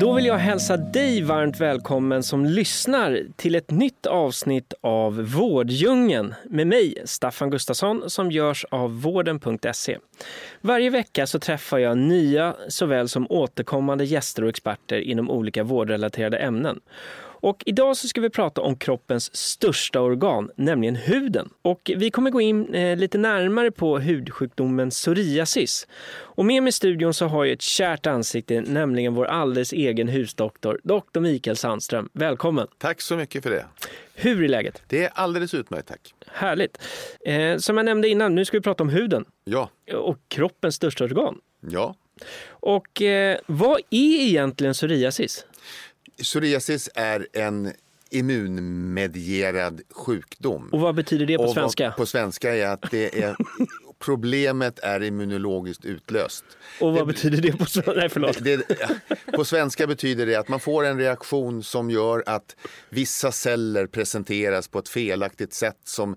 Då vill jag hälsa dig varmt välkommen som lyssnar till ett nytt avsnitt av Vårddjungeln med mig, Staffan Gustafsson, som görs av vården.se. Varje vecka så träffar jag nya såväl som återkommande gäster och experter inom olika vårdrelaterade ämnen. Och idag så ska vi prata om kroppens största organ, nämligen huden. Och vi kommer gå in eh, lite närmare på hudsjukdomen psoriasis. Och med mig i studion så har jag ett kärt ansikte, nämligen vår alldeles egen husdoktor, doktor Mikael Sandström. Välkommen! Tack så mycket för det. Hur är läget? Det är alldeles utmärkt, tack. Härligt. Eh, som jag nämnde innan, nu ska vi prata om huden Ja, och kroppens största organ. ja. Och eh, vad är egentligen psoriasis? Psoriasis är en immunmedierad sjukdom. Och vad betyder det på Och svenska? På svenska är att det är problemet är immunologiskt utlöst. Och vad betyder det på svenska? Nej, förlåt. Det, på svenska betyder det att man får en reaktion som gör att vissa celler presenteras på ett felaktigt sätt som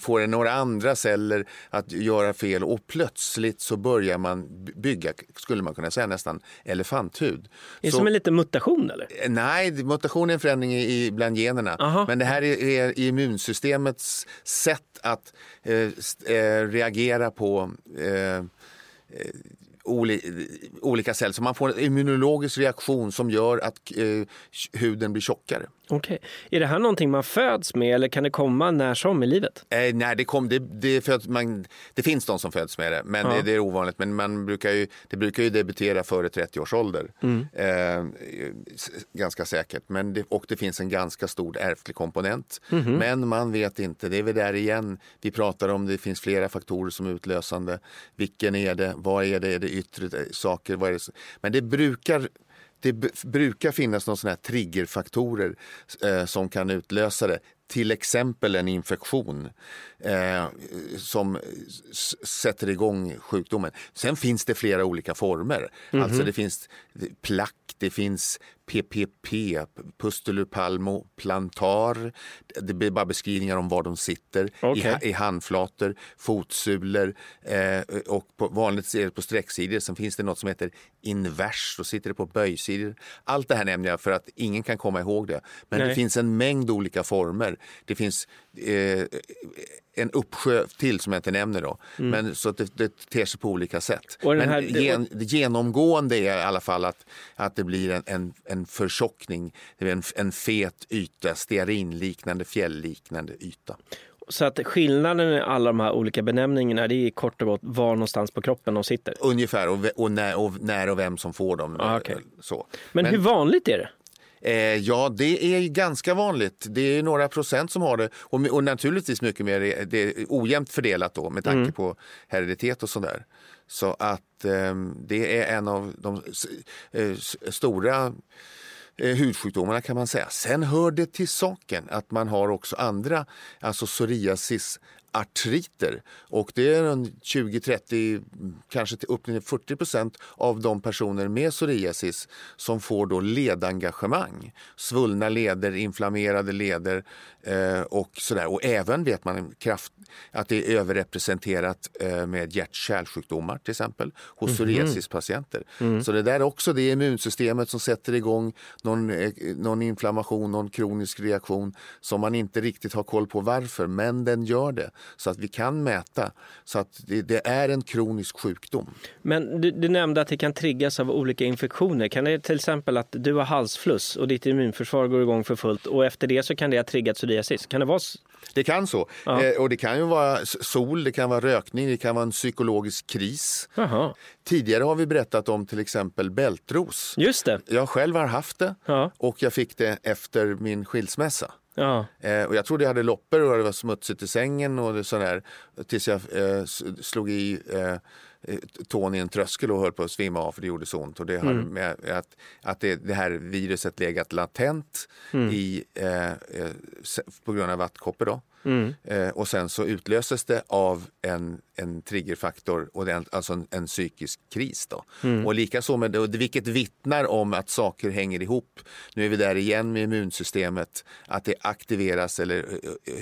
får några andra celler att göra fel och plötsligt så börjar man bygga, skulle man kunna säga nästan, elefanthud. Är det Så- som en liten mutation eller? Nej, mutation är en förändring i, bland generna. Aha. Men det här är, är immunsystemets sätt att eh, eh, reagera på eh, eh oli, olika celler. Så man får en immunologisk reaktion som gör att eh, huden blir tjockare. Okej. Är det här någonting man föds med eller kan det komma när som i livet? Eh, nej, det, kom, det, det, att man, det finns de som föds med det, men Ja. det, det är ovanligt. Men man brukar ju, det brukar ju debutera före 30 års ålder. Eh, s- ganska säkert. Men det, och det finns en ganska stor ärftlig komponent. Men man vet inte, det är väl där igen. Vi pratar om det finns flera faktorer som är utlösande. Vilken är det? Vad är det? Är det yttre eh, saker? Vad är det? Men det brukar det brukar finnas någon sån här triggerfaktorer eh, som kan utlösa det. Till exempel en infektion eh, som sätter igång sjukdomen. Sen finns det flera olika former. Alltså det finns plack, det finns PPP, pustulopalmoplantar. Det blir bara beskrivningar om var de sitter. I, Okej. ha- I handflator, fotsulor eh, och på, vanligt är det på strecksidor. Sen finns det något som heter invers, då sitter det på böjsidor. Allt det här nämner jag för att ingen kan komma ihåg det. Men Nej. det finns en mängd olika former. Det finns eh, en uppsjö till som jag inte nämner då. Men så att det, det ter sig på olika sätt. Mm. Och Men här- gen, genomgående är i alla fall att, att det blir en, en, en förtjockning, det en, en fet yta, stearinliknande, fjällliknande yta. Så att skillnaden i alla de här olika benämningarna det är kort och gott var någonstans på kroppen de sitter. Ungefär, och, och, när, och när och vem som får dem. Ah, okej. eh, så. Men, hur vanligt är det? Eh, ja, det är ganska vanligt. Det är några procent som har det och, och naturligtvis mycket mer det är ojämnt fördelat då med tanke Mm. på hereditet och sådär. Så att eh, det är en av de eh, stora eh, hudsjukdomarna kan man säga. Sen hör det till saken att man har också andra, alltså psoriasis artriter och det är en 20-30, kanske till upp till 40 procent av de personer med psoriasis som får då ledengagemang. Svullna leder, inflammerade leder eh, och sådär. Och även vet man kraft, att det är överrepresenterat eh, med hjärt-kärlsjukdomar till exempel hos psoriasispatienter. Så det där är också det immunsystemet som sätter igång någon, eh, någon inflammation, någon kronisk reaktion som man inte riktigt har koll på varför, men den gör det. Så att vi kan mäta. Så att det, det är en kronisk sjukdom. Men du, du nämnde att det kan triggas av olika infektioner. Kan det till exempel att du har halsfluss och ditt immunförsvar går igång för fullt och efter det så kan det ha triggat psoriasis? Kan det vara Det kan så. Eh, och det kan ju vara sol, det kan vara rökning, det kan vara en psykologisk kris. Jaha, Tidigare har vi berättat om till exempel bältros. just det. Jag själv har haft det Ja, och jag fick det efter min skilsmässa ja. Eh, och jag trodde jag hade loppor och det var smutsigt i sängen och sådär. Tills jag eh, slog i eh, tån i en tröskel och höll på att svimma av för det gjorde så ont. Och det har Mm. med att, att det, det här viruset legat latent Mm. i, eh, eh, på grund av vattkoppor. Då. Mm. Eh, och sen så utlöses det av en, en triggerfaktor, och det är alltså en, en psykisk kris. Då. Mm. Och likaså med det, vilket vittnar om att saker hänger ihop. Nu är vi där igen med immunsystemet, att det aktiveras eller eh,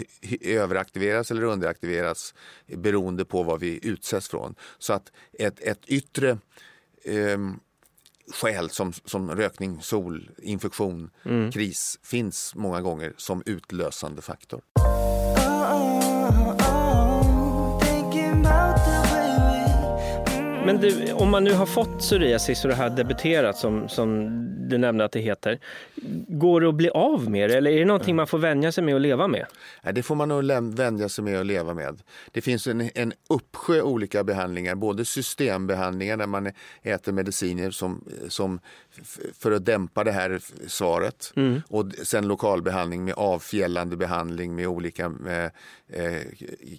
eh, överaktiveras eller underaktiveras beroende på vad vi utsätts från. Så att ett, ett yttre ehm, skäl som, som rökning, sol, infektion, Mm. kris finns många gånger som utlösande faktor. Men du, om man nu har fått psoriasis och det har debuterat som, som du nämnde att det heter, går det att bli av med det eller är det någonting man får vänja sig med och leva med? Nej, det får man nog vänja sig med att leva med. Det finns en, en uppsjö olika behandlingar, både systembehandlingar där man äter mediciner som, som för att dämpa det här svaret och d- sen lokalbehandling med avfjällande behandling med olika med, eh,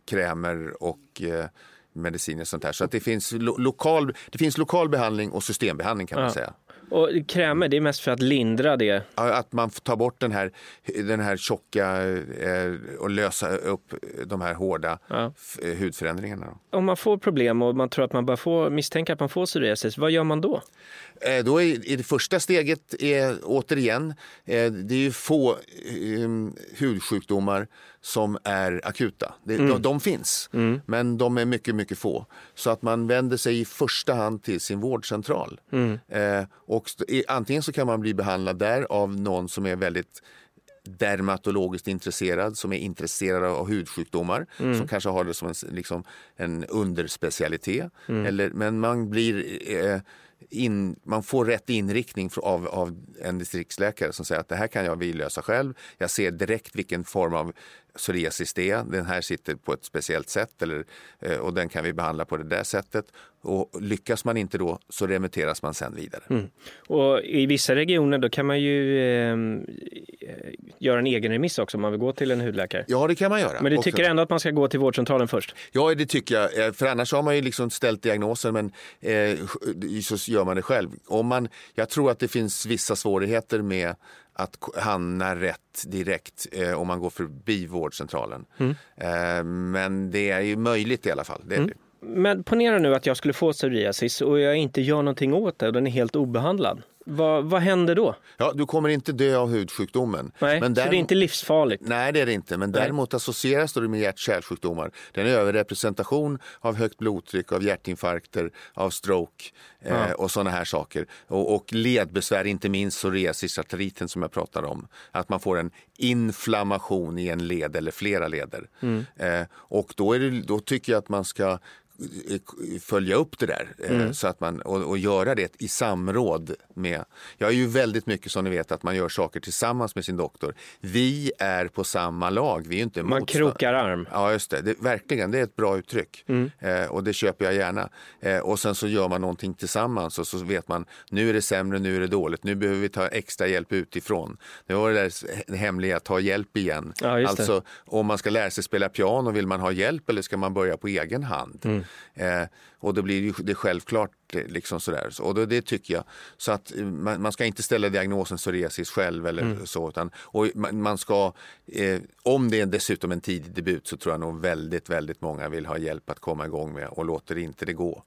krämer och eh, mediciner och sånt där. Så att det finns, lo- lokal, det finns lokal behandling och systembehandling kan man Ja. säga. Och krämer, det är mest för att lindra det. Att man tar bort den här, den här tjocka eh, och lösa upp de här hårda Ja. eh, hudförändringarna. Om man får problem och man tror att man bör få, misstänka att man får psoriasis, vad gör man då? Eh, Då är, är det första steget är, återigen, det är ju få eh, hudsjukdomar som är akuta. Det, de, de finns, men de är mycket, mycket få. Så att man vänder sig i första hand till sin vårdcentral. Eh, och i- antingen så kan man bli behandlad där av någon som är väldigt dermatologiskt intresserad, som är intresserad av hudsjukdomar, som kanske har det som en, liksom, en underspecialitet. Eller, men man blir eh, in, man får rätt inriktning av, av en distriktsläkare som säger att det här kan jag vidlösa själv. Jag ser direkt vilken form av psoriasis det är. Den här sitter på ett speciellt sätt eller, eh, och den kan vi behandla på det där sättet. Och lyckas man inte då så remitteras man sen vidare. Och i vissa regioner då kan man ju eh, göra en egen remiss också om man vill gå till en hudläkare. Ja, det kan man göra. Men du tycker ändå att man ska gå till vårdcentralen först? Ja, det tycker jag. Eh, För annars har man ju liksom ställt diagnosen, men eh, så gör man det själv. Om man, jag tror att det finns vissa svårigheter med att hamna rätt direkt eh, om man går förbi vårdcentralen. Eh, men det är ju möjligt i alla fall. Det är det. Men ponera nu att jag skulle få psoriasis och jag inte gör någonting åt det och den är helt obehandlad. Vad, vad händer då? Ja, du kommer inte dö av hudsjukdomen. Nej, men så det är inte livsfarligt. Nej, det är det inte. Men däremot associeras det med hjärt-kärlsjukdomar. Det är en överrepresentation av högt blodtryck, av hjärtinfarkter, av stroke eh, och sådana här saker. Och, och ledbesvär, inte minst psoriasis artriten som jag pratade om. Att man får en inflammation i en led eller flera leder. Eh, och då, är det, då tycker jag att man ska eh, följa upp det där eh, så att man, och, och göra det i samråd med... Jag är ju väldigt mycket som ni vet att man gör saker tillsammans med sin doktor. Vi är på samma lag, vi är inte Man motstånd- krokar arm. Ja, just det. det. Verkligen, det är ett bra uttryck. Eh, och det köper jag gärna. Eh, och sen så gör man någonting tillsammans och så vet man nu är det sämre, nu är det dåligt, nu behöver vi ta extra hjälp utifrån. Det var det där hemliga, ta hjälp igen. Ja, just det. alltså om man ska lära sig spela piano, vill man ha hjälp eller ska man börja på egen hand? Eh, och då blir det det självklart eh, liksom sådär. Så- Och då, det tycker jag. Så att eh, man, man ska inte ställa diagnosen psoriasis själv eller så. Utan, och man, man ska, eh, om det är dessutom en tidig debut så tror jag nog väldigt, väldigt många vill ha hjälp att komma igång med och låter inte det gå.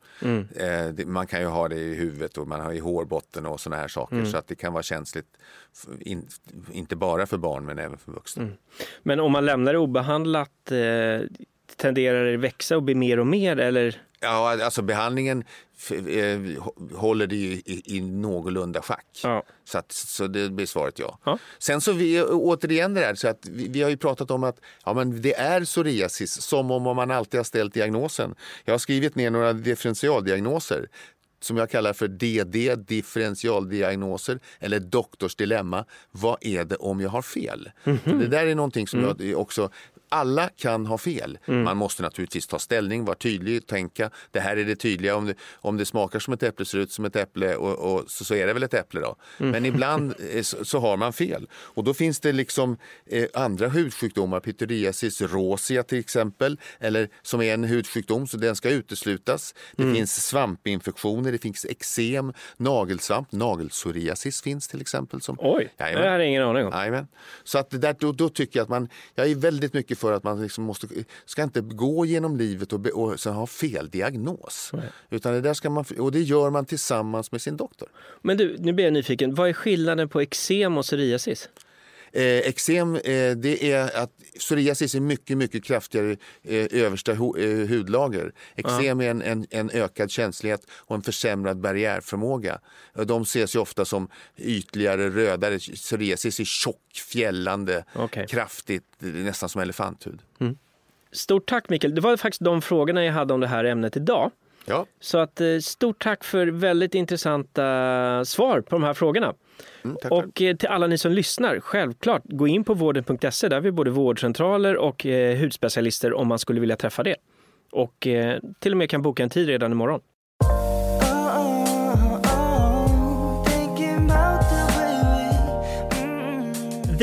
Eh, det, man kan ju ha det i huvudet och man har i hårbotten och sådana här saker. Så att det kan vara känsligt, in, inte bara för barn men även för vuxna. Men om man lämnar det obehandlat, eh, tenderar det växa och bli mer och mer eller? Ja, alltså behandlingen eh, hå- håller det ju i, i någorlunda schack. Ja. Så, att, så det blir svaret ja. Ja. Sen så vi, återigen det där, så att vi, vi har ju pratat om att ja, men det är psoriasis som om man alltid har ställt diagnosen. Jag har skrivit ner några differentialdiagnoser som jag kallar för DD, differentialdiagnoser, eller doktorsdilemma. Vad är det om jag har fel? För det där är någonting som jag också alla kan ha fel. Man måste naturligtvis ta ställning, vara tydlig, tänka. Det här är det tydliga. Om det, om det smakar som ett äpple, ser ut som ett äpple och, och så, så är det väl ett äpple då. Men ibland eh, så, så har man fel. Och då finns det liksom eh, andra hudsjukdomar, pityriasis rosea till exempel, eller som är en hudsjukdom så den ska uteslutas. Det finns svampinfektioner, det finns eksem, nagelsvamp, nagelpsoriasis finns till exempel. Som, Oj, det Jajamän. här har jag ingen aning om. Jajamän. Så att det där, då, då tycker jag att man, jag är väldigt mycket för att man liksom måste, ska inte gå genom livet och, be, och sen ha fel diagnos. Utan det där ska man, och det gör man tillsammans med sin doktor. Men du, nu blir jag nyfiken. Vad är skillnaden på eksem och psoriasis? Eh, eksem, eh, det är att psoriasis är mycket, mycket kraftigare eh, översta hu, eh, hudlager. Eksem är en, en, en ökad känslighet och en försämrad barriärförmåga. De ses ju ofta som ytligare, rödare. Psoriasis är tjock, fjällande, Okej. kraftigt, nästan som elefanthud. Stort tack Mikael. Det var faktiskt de frågorna jag hade om det här ämnet idag. Ja, Så att, eh, stort tack för väldigt intressanta svar på de här frågorna mm, tack. Och eh, till alla ni som lyssnar, självklart gå in på vården.se. Där har vi både vårdcentraler och eh, hudspecialister om man skulle vilja träffa det. Och eh, till och med kan boka en tid redan imorgon.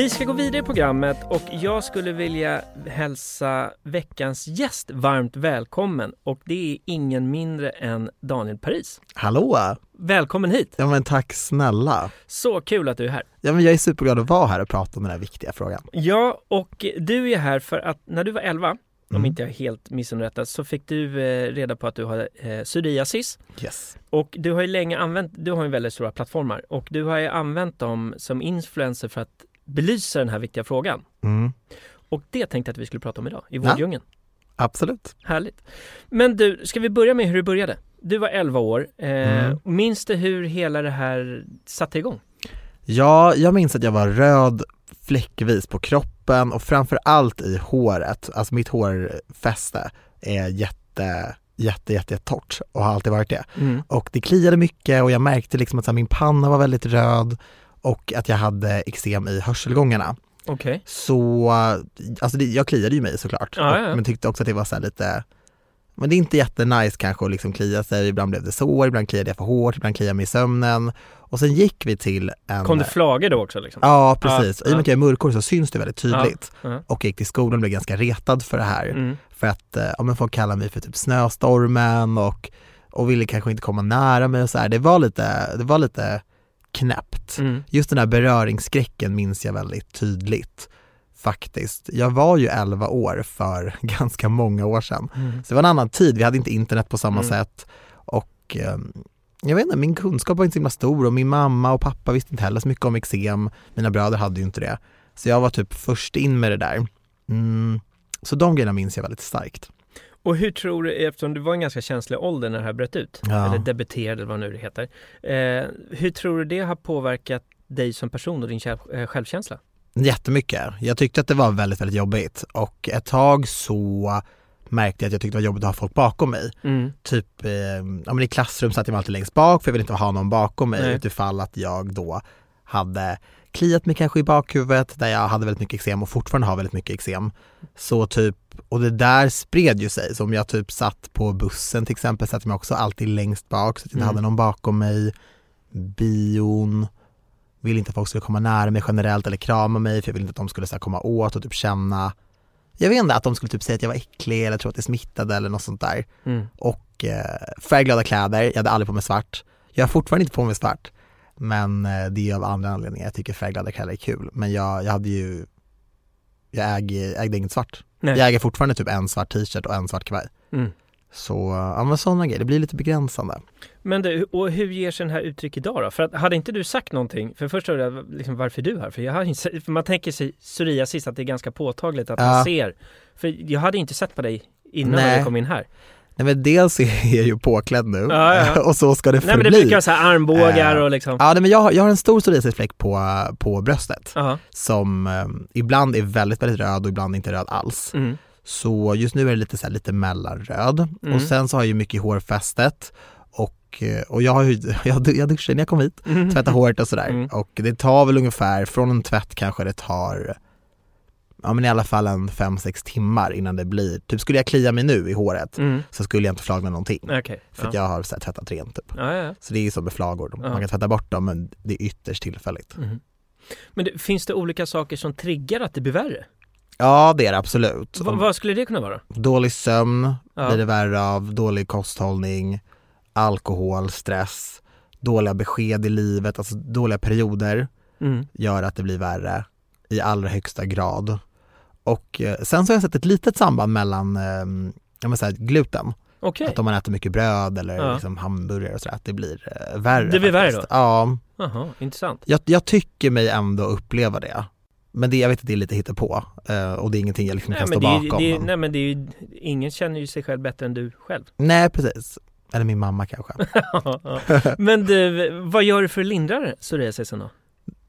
Vi ska gå vidare i programmet och jag skulle vilja hälsa veckans gäst varmt välkommen och det är ingen mindre än Daniel Paris. Hallå! Välkommen hit! Ja men tack snälla. Så kul att du är här. Ja men jag är superglad att vara här och prata om den här viktiga frågan. Ja, och du är här för att när du var 11, om Mm. inte jag helt missunderrättad, så fick du eh, reda på att du har eh, psoriasis. Yes. Och du har ju länge använt, du har ju väldigt stora plattformar och du har ju använt dem som influencer för att belysa den här viktiga frågan. Mm. Och det tänkte jag att vi skulle prata om idag, i Ja. vårddjungeln. Absolut. Härligt. Men du, ska vi börja med hur det började? Du var 11 år. Eh, Mm. Minns du hur hela det här satte igång? Ja, jag minns att jag var röd fläckvis på kroppen och framför allt i håret. Alltså mitt hårfäste är jätte, jätte, jätte, jätte torrt och har alltid varit det. Mm. Och det kliade mycket och jag märkte liksom att så här, min panna var väldigt röd och att jag hade eksem i hörselgångarna. Okej. Så, alltså det, jag kliade ju mig såklart, ja, ja. men tyckte också att det var så lite men det är inte jättenice kanske att liksom klia sig, ibland blev det sår, ibland kliade jag för hårt, ibland kliade jag mig i sömnen. Och sen gick vi till en... Kom det flagor då också? Liksom? Ja, precis. Ja, I och med att jag är mörkhårig så syns det väldigt tydligt. Ja. Och jag gick till skolan och blev ganska retad för det här. Mm. För att eh, ja, men folk kallar mig för typ snöstormen och, och ville kanske inte komma nära mig och så här. Det var lite, det var lite knäppt. Mm. Just den här beröringsskräcken minns jag väldigt tydligt faktiskt. Jag var ju 11 år för ganska många år sedan. Mm. Så det var en annan tid, vi hade inte internet på samma Mm. sätt och eh, jag vet inte, min kunskap var inte så himla stor och min mamma och pappa visste inte heller så mycket om eksem. Mina bröder hade ju inte det. Så jag var typ först in med det där. Mm. Så de grejerna minns jag väldigt starkt. Och hur tror du, eftersom du var en ganska känslig ålder när det här bröt ut, Ja. eller debuterade vad nu det heter. Eh, hur tror du det har påverkat dig som person och din eh, självkänsla? Jättemycket. Jag tyckte att det var väldigt, väldigt jobbigt och ett tag så märkte jag att jag tyckte det var jobbigt att ha folk bakom mig. Mm. Typ, eh, ja men i klassrum satt jag alltid längst bak för jag ville inte ha någon bakom mig Nej. utifall att jag då hade kliat mig kanske i bakhuvudet där jag hade väldigt mycket eksem och fortfarande har väldigt mycket eksem. Så typ, och det där spred ju sig. Så om jag typ satt på bussen till exempel satt jag mig också alltid längst bak så att jag inte Mm. hade någon bakom mig. Bion, ville inte att folk skulle komma nära mig generellt eller krama mig för jag ville inte att de skulle så här, komma åt och typ känna jag vet inte, att de skulle typ säga att jag var äcklig eller tro att jag smittade eller något sånt där Mm. och eh, färgglada kläder. Jag hade aldrig på mig svart. Jag har fortfarande inte på mig svart. Men eh, det är av andra anledningar. Jag tycker färgglada kläder är kul. Men jag, jag hade ju, jag äger, ägde inget svart. Nej. Jag äger fortfarande typ en svart t-shirt och en svart kavaj. Mm. Så, ja men sådana grejer, det blir lite begränsande. Men du, och hur ger sig den här uttryck idag då? För att, hade inte du sagt någonting, för först undrar jag liksom, varför du här? För, jag har inte, för man tänker sig psoriasis att det är ganska påtagligt att man Ja. ser. För jag hade inte sett på dig innan Nej. du kom in här. Nej men dels är jag ju påklädd nu Ja, ja. och så ska det Nej men det förbli. brukar vara så här armbågar Eh, och liksom. Ja nej, men jag har, jag har en stor psoriasisfläck på, på bröstet Ja. som eh, ibland är väldigt, väldigt röd och ibland inte röd alls. Mm. Så just nu är det lite, så här, lite mellanröd Mm. och sen så har jag ju mycket i hårfästet och, eh, och jag har ju, jag, jag duschar när jag kom hit, Mm. tvättar håret och sådär Mm. och det tar väl ungefär, från en tvätt kanske det tar ja men i alla fall en 5-6 timmar innan det blir, typ skulle jag klia mig nu i håret Mm. så skulle jag inte flagna någonting. Okej. För att ja. jag har så här, tvättat rent typ. Ja, ja. Så det är ju som med flagor, man kan tvätta bort dem men det är ytterst tillfälligt. Mhm. Men det, finns det olika saker som triggar att det blir värre? Ja det är det absolut. Va, vad skulle det kunna vara? Dålig sömn blir det värre av, dålig kosthållning, alkohol, stress, dåliga besked i livet, alltså dåliga perioder Mm. gör att det blir värre i allra högsta grad. Och eh, sen så har jag sett ett litet samband mellan eh, jag menar så här, gluten, Okej. att om man äter mycket bröd eller Ja. liksom hamburgare och sådär, att det blir eh, värre. Det blir värre faktiskt. då? Ja, Jaha, intressant. jag, jag tycker mig ändå uppleva det. Men det, jag vet att det är lite hittepå eh, och det är ingenting jag liksom Nej kan stå är, bakom. är, nej men det är ju, ingen känner ju sig själv bättre än du själv. Nej precis, eller min mamma kanske. Men du, vad gör du för att lindra psoriasisen då?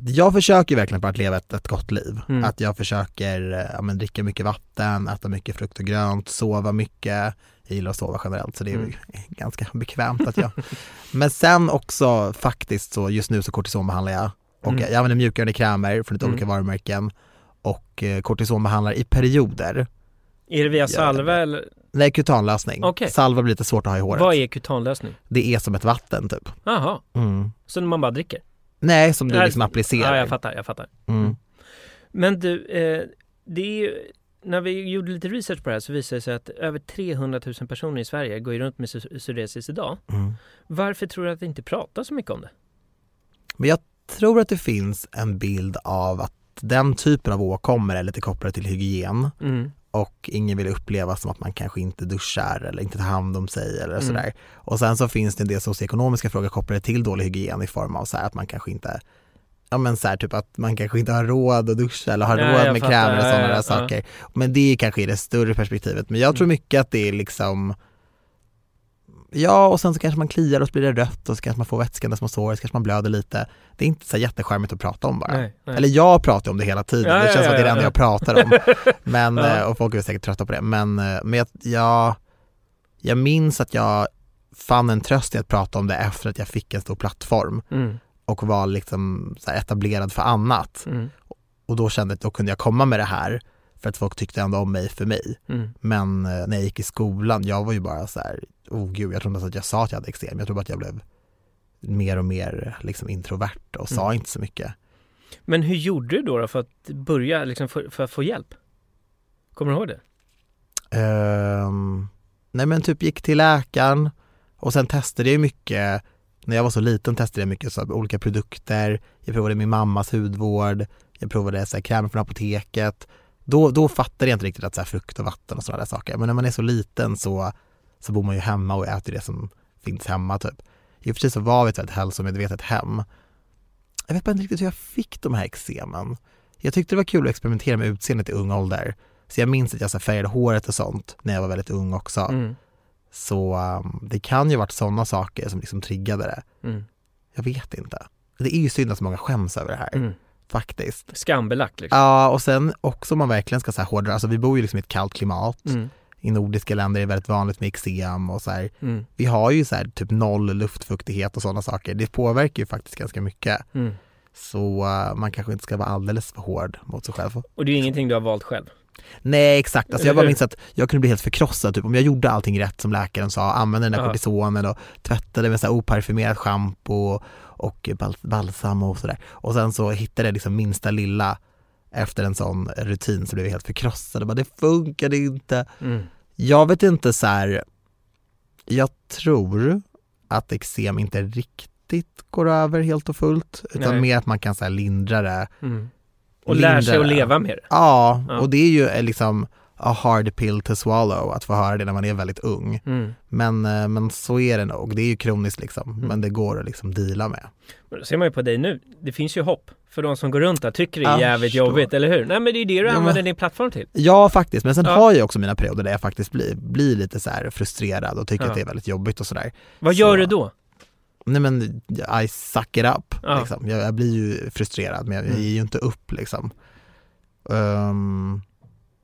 Jag försöker verkligen bara att leva ett, ett gott liv. Mm. Att jag försöker eh, ja, men, dricka mycket vatten, äta mycket frukt och grönt, sova mycket. Jag gillar att sova generellt så det är Mm. ganska bekvämt att jag Men sen också faktiskt så just nu så kortisonbehandlar jag och Mm. jag använder mjukgörande krämer från lite Mm. olika varumärken och eh, kortisonbehandlar i perioder. Är det via salva eller? Nej, kutanlösning. Okej. Salva blir lite svårt att ha i håret. Vad är kutanlösning? Det är som ett vatten typ. Jaha, Mm. så man bara dricker? Nej, som du liksom applicerar. Ja, jag fattar, jag fattar. Mm. Men du, eh, det är ju, när vi gjorde lite research på det här så visade det sig att över 300 000 personer i Sverige går ju runt med psor- psoriasis idag. Mm. Varför tror du att det inte pratas så mycket om det? Men jag tror att det finns en bild av att den typen av åkommor är lite kopplade till hygien Mm. Och ingen vill uppleva som att man kanske inte duschar eller inte tar hand om sig eller Mm. sådär. Och sen så finns det en del socioekonomiska frågor kopplade till dålig hygien i form av så här att man kanske inte Ja men så här, typ att man kanske inte har råd att duscha eller har Ja, råd med fattar. krämer och sådana ja, där ja. saker. Men det är kanske i det större perspektivet. Men jag tror Mm. mycket att det är liksom Ja och sen så kanske man kliar och så blir det rött och så kanske man får vätska där små sår, så kanske man blöder lite. Det är inte så jättecharmigt att prata om bara. Nej, nej. Eller jag pratar om det hela tiden, Ja, det ja, känns som att det är det ja, enda ja. jag pratar om. Men, Ja. eh, och folk är säkert trötta på det. Men, eh, men jag, jag, jag minns att jag fann en tröst i att prata om det efter att jag fick en stor plattform Mm. och var liksom etablerad för annat. Mm. Och då kände jag att då kunde jag komma med det här för att folk tyckte ändå om mig för mig. Mm. Men eh, när jag gick i skolan, jag var ju bara så här, oh gud, jag inte ens att jag sa att jag hade eksem. Jag tror bara att jag blev mer och mer liksom introvert och sa Mm. inte så mycket. Men hur gjorde du då, då för att börja, liksom för, för att få hjälp? Kommer du ihåg det? Ehm, nej men typ gick till läkaren och sen testade jag mycket, när jag var så liten testade jag mycket så här, olika produkter, jag provade min mammas hudvård, jag provade så här, krämer från apoteket. Då, då fattade jag inte riktigt att så här, frukt och vatten och sådana där saker. Men när man är så liten så, så bor man ju hemma och äter det som finns hemma typ. I och för sig så var vi ett väldigt hälsomedvetet hem. Jag vet bara inte riktigt hur jag fick de här eksemen. Jag tyckte det var kul att experimentera med utseendet i ung ålder. Så jag minns att jag så här, färgade håret och sånt när jag var väldigt ung också. Mm. Så um, det kan ju varit sådana saker som liksom triggade det. Mm. Jag vet inte. Det är ju synd att så många skäms över det här, Mm. faktiskt. Skambelagt liksom. Ja, och sen också om man verkligen ska säga hårdare, alltså vi bor ju liksom i ett kallt klimat. I nordiska länder är det väldigt vanligt med eksem och så här. Mm. Vi har ju så här typ noll luftfuktighet och sådana saker. Det påverkar ju faktiskt ganska mycket. Mm. Så uh, man kanske inte ska vara alldeles för hård mot sig själv. Och det är ingenting du har valt själv? Nej exakt, alltså jag bara minns att jag kunde bli helt förkrossad, typ om jag gjorde allting rätt som läkaren sa, använde den där kortisonen och tvättade med så här oparfumerat schampo och bal- balsam och sådär. Och sen så hittade jag liksom minsta lilla efter en sån rutin så blev jag helt förkrossad och bara det funkade inte. Mm. Jag vet inte så här. jag tror att eksem inte riktigt går över helt och fullt utan Nej. mer att man kan så lindra det Mm. Och lär sig Lindra att det. leva med det? Ja, Ja. och det är ju eh, liksom a hard pill to swallow att få höra det när man är väldigt ung. Mm. Men, eh, men så är det nog, det är ju kroniskt liksom, Mm. men det går att liksom deala med. Men då ser man ju på dig nu, det finns ju hopp för de som går runt där tycker det är jävligt jobbigt, eller hur? Nej men det är det du Ja, men- använder din plattform till. Ja faktiskt, men sen Ja. har jag också mina perioder där jag faktiskt blir, blir lite så här frustrerad och tycker Ja. att det är väldigt jobbigt och sådär. Vad Så- gör du då? Nej men I suck it up, Ja. liksom. jag, jag blir ju frustrerad men jag, jag Mm. ger ju inte upp liksom. Ehm,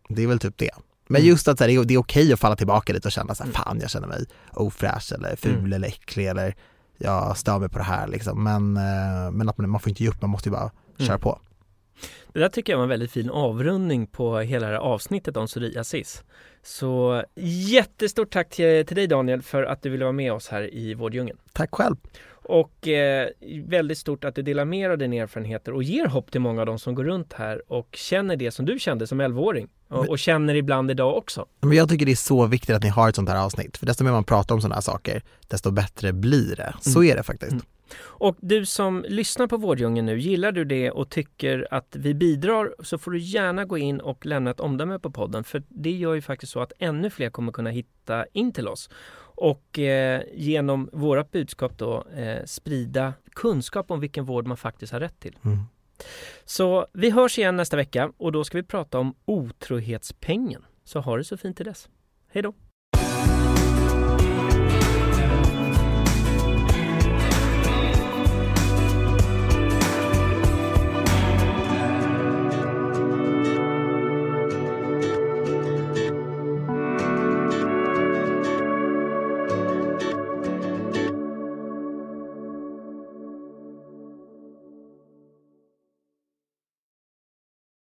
det är väl typ det. Men Mm. just att så här, det är, okej att falla tillbaka lite och känna så här, Mm. fan jag känner mig ofräsch eller ful Mm. eller äcklig eller jag stör mig på det här liksom. Men, eh, men att man, man får inte ge upp, man måste ju bara Mm. köra på. Det där tycker jag var en väldigt fin avrundning på hela det här avsnittet om psoriasis. Så jättestort tack till, till dig Daniel för att du ville vara med oss här i Vårdjungeln. Tack själv. Och eh, väldigt stort att du delar med dig av dina erfarenheter och ger hopp till många av dem som går runt här och känner det som du kände som 11-åring och, och, känner ibland idag också. Men jag tycker det är så viktigt att ni har ett sånt här avsnitt, för desto mer man pratar om sådana här saker, desto bättre blir det. Så mm. är det faktiskt. Mm. Och du som lyssnar på Vårdjungeln nu, gillar du det och tycker att vi bidrar så får du gärna gå in och lämna ett omdöme på podden för det gör ju faktiskt så att ännu fler kommer kunna hitta in till oss och eh, genom vårat budskap då eh, sprida kunskap om vilken vård man faktiskt har rätt till. Mm. Så vi hörs igen nästa vecka och då ska vi prata om otrohetspengen. Så ha det så fint till dess. Hej då!